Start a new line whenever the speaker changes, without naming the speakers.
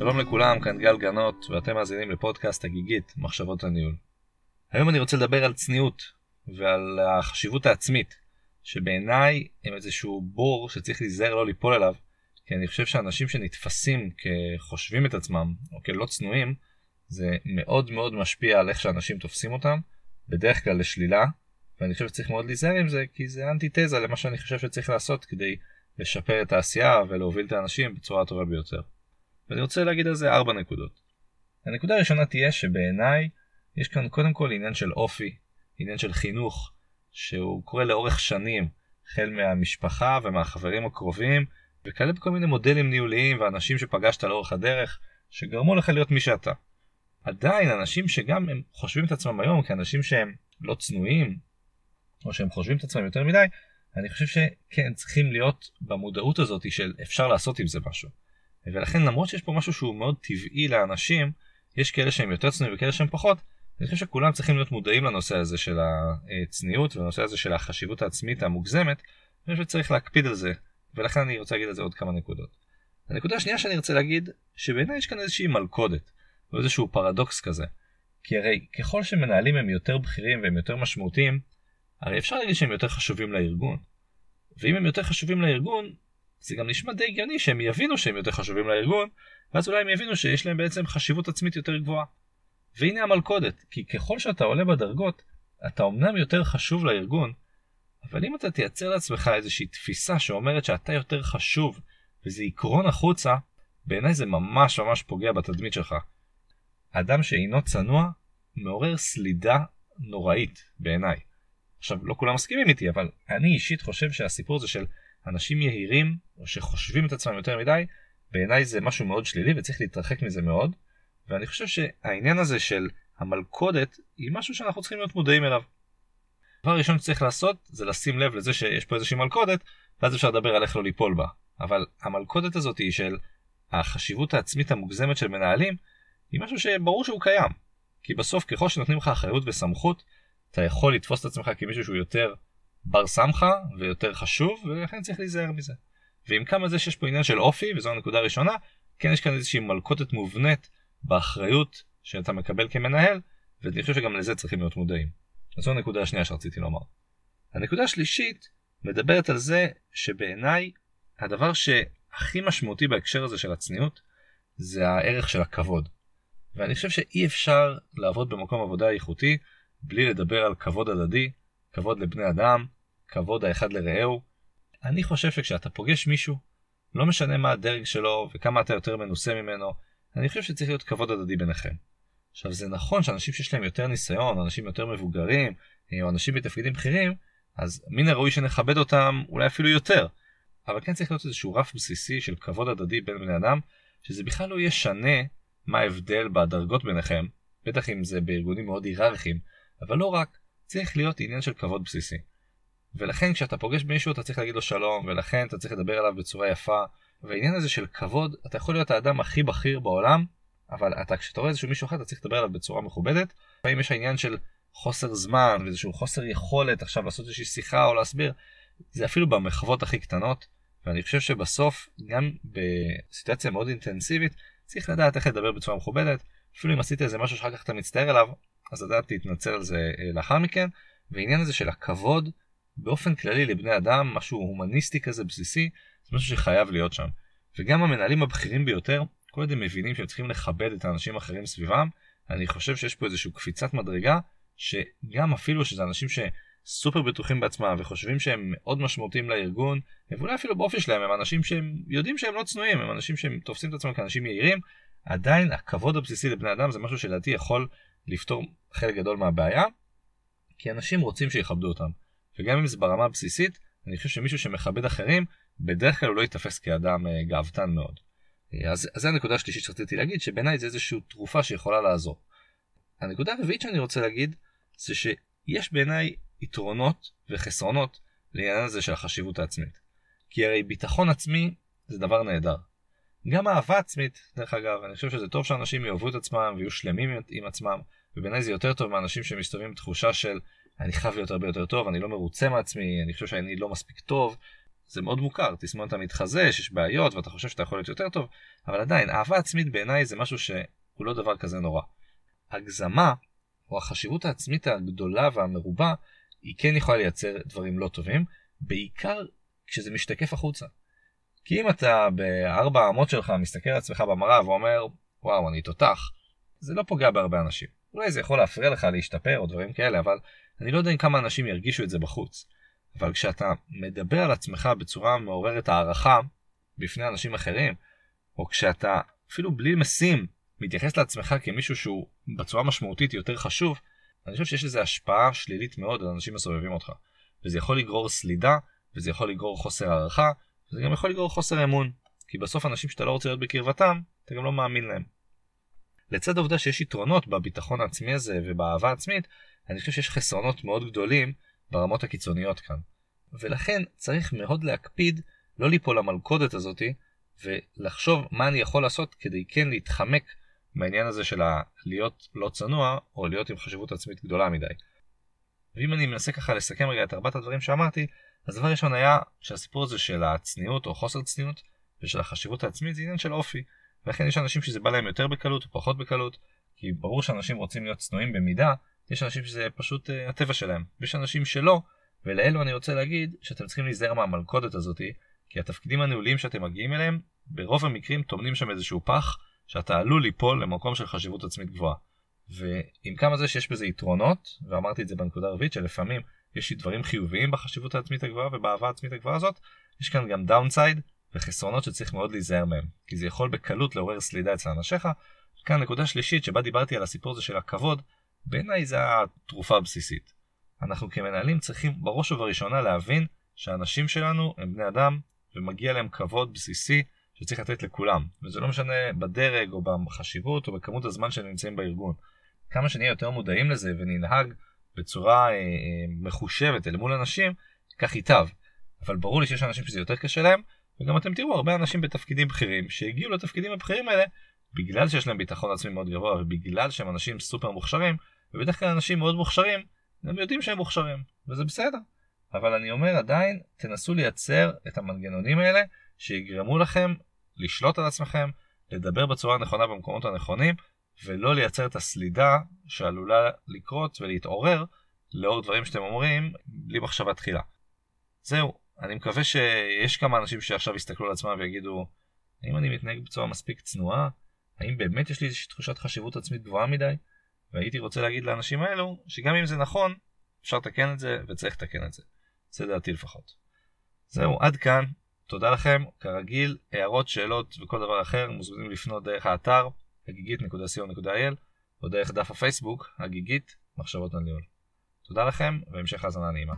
שלום לכולם, כאן גל גנות, ואתם מאזינים לפודקאסט הגיגית, מחשבות הניהול. היום אני רוצה לדבר על צניעות ועל החשיבות העצמית, שבעיניי הם איזשהו בור שצריך להיזהר לא ליפול אליו, כי אני חושב שאנשים שנתפסים כחושבים את עצמם, או כלא צנועים, זה מאוד מאוד משפיע על איך שאנשים תופסים אותם, בדרך כלל לשלילה, ואני חושב שצריך מאוד להיזהר עם זה, כי זה אנטיתזה למה שאני חושב שצריך לעשות כדי לשפר את העשייה ולהוביל את האנשים בצורה הטובה ביותר. ואני רוצה להגיד על זה ארבע נקודות. הנקודה הראשונה תהיה שבעיניי יש כאן קודם כל עניין של אופי, עניין של חינוך, שהוא קורה לאורך שנים, החל מהמשפחה ומהחברים הקרובים, וכאלה בכל מיני מודלים ניהוליים ואנשים שפגשת לאורך הדרך, שגרמו לך להיות מי שאתה. עדיין אנשים שגם הם חושבים את עצמם היום כאנשים שהם לא צנועים, או שהם חושבים את עצמם יותר מדי, אני חושב שכן צריכים להיות במודעות הזאת של אפשר לעשות עם זה משהו. ולכן למרות שיש פה משהו שהוא מאוד טבעי לאנשים, יש כאלה שהם יותר צנועים וכאלה שהם פחות, אני חושב שכולם צריכים להיות מודעים לנושא הזה של הצניעות ולנושא הזה של החשיבות העצמית המוגזמת, אני חושב שצריך להקפיד על זה, ולכן אני רוצה להגיד על זה עוד כמה נקודות. הנקודה השנייה שאני רוצה להגיד, שבעיניי יש כאן איזושהי מלכודת, או איזשהו פרדוקס כזה. כי הרי ככל שמנהלים הם יותר בכירים והם יותר משמעותיים, הרי אפשר להגיד שהם יותר חשובים לארגון. ואם הם יותר חשובים לארגון, זה גם נשמע די הגיוני שהם יבינו שהם יותר חשובים לארגון, ואז אולי הם יבינו שיש להם בעצם חשיבות עצמית יותר גבוהה. והנה המלכודת, כי ככל שאתה עולה בדרגות, אתה אמנם יותר חשוב לארגון, אבל אם אתה תייצר לעצמך איזושהי תפיסה שאומרת שאתה יותר חשוב, וזה עקרון החוצה, בעיניי זה ממש ממש פוגע בתדמית שלך. אדם שאינו צנוע מעורר סלידה נוראית בעיניי. עכשיו, לא כולם מסכימים איתי, אבל אני אישית חושב שהסיפור הזה של אנשים יהירים, או שחושבים את עצמם יותר מדי, בעיניי זה משהו מאוד שלילי וצריך להתרחק מזה מאוד. ואני חושב שהעניין הזה של המלכודת היא משהו שאנחנו צריכים להיות מודעים אליו. הדבר הראשון שצריך לעשות זה לשים לב לזה שיש פה איזושהי מלכודת, ואז אפשר לדבר על איך לא ליפול בה. אבל המלכודת הזאת היא של החשיבות העצמית המוגזמת של מנהלים, היא משהו שברור שהוא קיים. כי בסוף ככל שנותנים לך אחריות וסמכות, אתה יכול לתפוס את עצמך כמישהו שהוא יותר בר סמכה ויותר חשוב, ולכן צריך להיזהר מזה. ועם כמה זה שיש פה עניין של אופי, וזו הנקודה הראשונה, כן יש כאן איזושהי מלכודת מובנית באחריות שאתה מקבל כמנהל, ואני חושב שגם לזה צריכים להיות מודעים. אז זו הנקודה השנייה שרציתי לומר. הנקודה השלישית מדברת על זה שבעיניי הדבר שהכי משמעותי בהקשר הזה של הצניעות זה הערך של הכבוד. ואני חושב שאי אפשר לעבוד במקום עבודה איכותי בלי לדבר על כבוד הדדי, כבוד לבני אדם, כבוד האחד לרעהו. אני חושב שכשאתה פוגש מישהו, לא משנה מה הדרג שלו וכמה אתה יותר מנוסה ממנו, אני חושב שצריך להיות כבוד הדדי ביניכם. עכשיו זה נכון שאנשים שיש להם יותר ניסיון, אנשים יותר מבוגרים, או אנשים בתפקידים בכירים, אז מן הראוי שנכבד אותם אולי אפילו יותר. אבל כן צריך להיות איזשהו רף בסיסי של כבוד הדדי בין בני אדם, שזה בכלל לא ישנה מה ההבדל בדרגות ביניכם, בטח אם זה בארגונים מאוד היררכיים, אבל לא רק, צריך להיות עניין של כבוד בסיסי. ולכן כשאתה פוגש מישהו אתה צריך להגיד לו שלום, ולכן אתה צריך לדבר אליו בצורה יפה, והעניין הזה של כבוד, אתה יכול להיות האדם הכי בכיר בעולם, אבל אתה כשאתה רואה איזשהו מישהו אחר אתה צריך לדבר עליו בצורה מכובדת. לפעמים יש העניין של חוסר זמן ואיזשהו חוסר יכולת עכשיו לעשות איזושהי שיחה או להסביר, זה אפילו במחוות הכי קטנות, ואני חושב שבסוף גם בסיטואציה מאוד אינטנסיבית צריך לדעת איך לדבר בצורה מכובדת, אפילו אם עשית איזה משהו שאחר כך אתה מצטער עליו, אז לדעת להתנצל על זה אה, לאחר מכן, ועניין הזה של הכבוד באופן כללי לבני אדם, משהו הומניסטי כזה בסיסי, זה משהו שחייב להיות שם. וגם המנהלים הבכירים ביותר, כל עוד הם מבינים שהם צריכים לכבד את האנשים האחרים סביבם, אני חושב שיש פה איזושהי קפיצת מדרגה, שגם אפילו שזה אנשים שסופר בטוחים בעצמם וחושבים שהם מאוד משמעותיים לארגון, ואולי אפילו באופי שלהם הם אנשים שהם יודעים שהם לא צנועים, הם אנשים שהם תופסים את עצמם כאנשים יהירים, עדיין הכבוד הבסיסי לבני אדם זה משהו שלדעתי יכול לפתור חלק גדול מהבעיה, כי אנשים רוצים שיכבדו אותם. וגם אם זה ברמה הבסיסית, אני חושב שמישהו שמכבד אחרים, בדרך כלל הוא לא ייתפס כאדם אה, גאוותן מאוד. אה, אז, אז זה הנקודה השלישית שרציתי להגיד, שבעיניי זה איזושהי תרופה שיכולה לעזור. הנקודה הרביעית שאני רוצה להגיד, זה שיש בעיניי יתרונות וחסרונות לעניין הזה של החשיבות העצמית. כי הרי ביטחון עצמי זה דבר נהדר. גם אהבה עצמית, דרך אגב, אני חושב שזה טוב שאנשים יאהבו את עצמם ויהיו שלמים עם עצמם, ובעיניי זה יותר טוב מאנשים שמסתובבים עם תחושה של אני חייב להיות הרבה יותר טוב, אני לא מרוצה מעצמי, אני חושב שאני לא מספיק טוב. זה מאוד מוכר, תסמונת המתחזה, שיש בעיות ואתה חושב שאתה יכול להיות יותר טוב, אבל עדיין, אהבה עצמית בעיניי זה משהו שהוא לא דבר כזה נורא. הגזמה, או החשיבות העצמית הגדולה והמרובה, היא כן יכולה לייצר דברים לא טובים, בעיקר כשזה משתקף החוצה. כי אם אתה בארבע האמות שלך מסתכל על עצמך במראה ואומר, וואו, אני תותח, זה לא פוגע בהרבה אנשים. אולי זה יכול להפריע לך להשתפר או דברים כאלה, אבל אני לא יודע אם כמה אנשים ירגישו את זה בחוץ. אבל כשאתה מדבר על עצמך בצורה מעוררת הערכה בפני אנשים אחרים, או כשאתה אפילו בלי משים מתייחס לעצמך כמישהו שהוא בצורה משמעותית יותר חשוב, אני חושב שיש לזה השפעה שלילית מאוד על אנשים הסובבים אותך. וזה יכול לגרור סלידה, וזה יכול לגרור חוסר הערכה, וזה גם יכול לגרור חוסר אמון. כי בסוף אנשים שאתה לא רוצה להיות בקרבתם, אתה גם לא מאמין להם. לצד העובדה שיש יתרונות בביטחון העצמי הזה ובאהבה העצמית, אני חושב שיש חסרונות מאוד גדולים ברמות הקיצוניות כאן. ולכן צריך מאוד להקפיד לא ליפול למלכודת הזאתי, ולחשוב מה אני יכול לעשות כדי כן להתחמק מהעניין הזה של להיות לא צנוע, או להיות עם חשיבות עצמית גדולה מדי. ואם אני מנסה ככה לסכם רגע את ארבעת הדברים שאמרתי, אז דבר ראשון היה שהסיפור הזה של הצניעות או חוסר צניעות ושל החשיבות העצמית זה עניין של אופי. ולכן יש אנשים שזה בא להם יותר בקלות או פחות בקלות, כי ברור שאנשים רוצים להיות צנועים במידה, יש אנשים שזה פשוט uh, הטבע שלהם, ויש אנשים שלא, ולאלו אני רוצה להגיד שאתם צריכים להיזהר מהמלכודת הזאתי, כי התפקידים הניהוליים שאתם מגיעים אליהם, ברוב המקרים טומנים שם איזשהו פח, שאתה עלול ליפול למקום של חשיבות עצמית גבוהה. ועם כמה זה שיש בזה יתרונות, ואמרתי את זה בנקודה הרביעית, שלפעמים יש דברים חיוביים בחשיבות העצמית הגבוהה ובאהבה העצמית הגבוהה הזאת, יש כאן גם downside וחסרונות שצריך מאוד להיזהר מהם, כי זה יכול בקלות לעורר סלידה אצל אנשיך. כאן נקודה שלישית שבה דיברתי על הסיפור הזה של הכבוד, בעיניי זה התרופה הבסיסית. אנחנו כמנהלים צריכים בראש ובראשונה להבין שהאנשים שלנו הם בני אדם ומגיע להם כבוד בסיסי שצריך לתת לכולם, וזה לא משנה בדרג או בחשיבות או בכמות הזמן שהם נמצאים בארגון. כמה שנהיה יותר מודעים לזה וננהג בצורה אה, אה, מחושבת אל מול אנשים, כך ייטב. אבל ברור לי שיש אנשים שזה יותר קשה להם, וגם אתם תראו הרבה אנשים בתפקידים בכירים שהגיעו לתפקידים הבכירים האלה בגלל שיש להם ביטחון עצמי מאוד גבוה ובגלל שהם אנשים סופר מוכשרים, ובדרך כלל אנשים מאוד מוכשרים, הם יודעים שהם מוכשרים, וזה בסדר. אבל אני אומר עדיין, תנסו לייצר את המנגנונים האלה שיגרמו לכם לשלוט על עצמכם, לדבר בצורה הנכונה במקומות הנכונים, ולא לייצר את הסלידה שעלולה לקרות ולהתעורר לאור דברים שאתם אומרים בלי מחשבה תחילה. זהו, אני מקווה שיש כמה אנשים שעכשיו יסתכלו על עצמם ויגידו, האם אני מתנהג בצורה מספיק צנועה? האם באמת יש לי איזושהי תחושת חשיבות עצמית גבוהה מדי? והייתי רוצה להגיד לאנשים האלו, שגם אם זה נכון, אפשר לתקן את זה וצריך לתקן את זה. זה דעתי לפחות. זהו, עד כאן. תודה לכם. כרגיל, הערות, שאלות וכל דבר אחר מוזמנים לפנות דרך האתר הגיגית.co.il או דרך דף הפייסבוק, הגיגית, מחשבות על ניהול. תודה לכם והמשך האזנה נעימה.